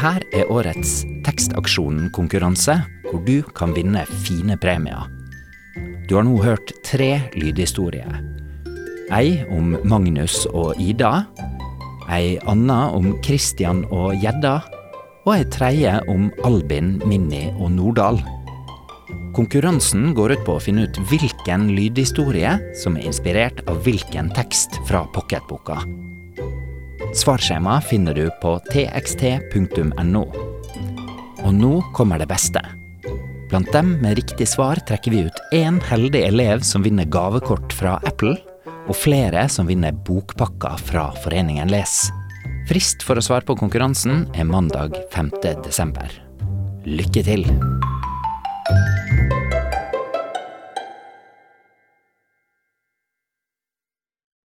Det her er årets Tekstaksjonen-konkurranse, hvor du kan vinne fine premier. Du har nå hørt tre lydhistorier. Ei om Magnus og Ida. Ei anna om Christian og gjedda. Og ei tredje om Albin, Minni og Nordahl. Konkurransen går ut på å finne ut hvilken lydhistorie som er inspirert av hvilken tekst fra pocketboka. Svarskjema finner du på txt.no. Og nå kommer det beste. Blant dem med riktig svar trekker vi ut én heldig elev som vinner gavekort fra Apple, og flere som vinner bokpakker fra Foreningen Les. Frist for å svare på konkurransen er mandag 5. desember. Lykke til!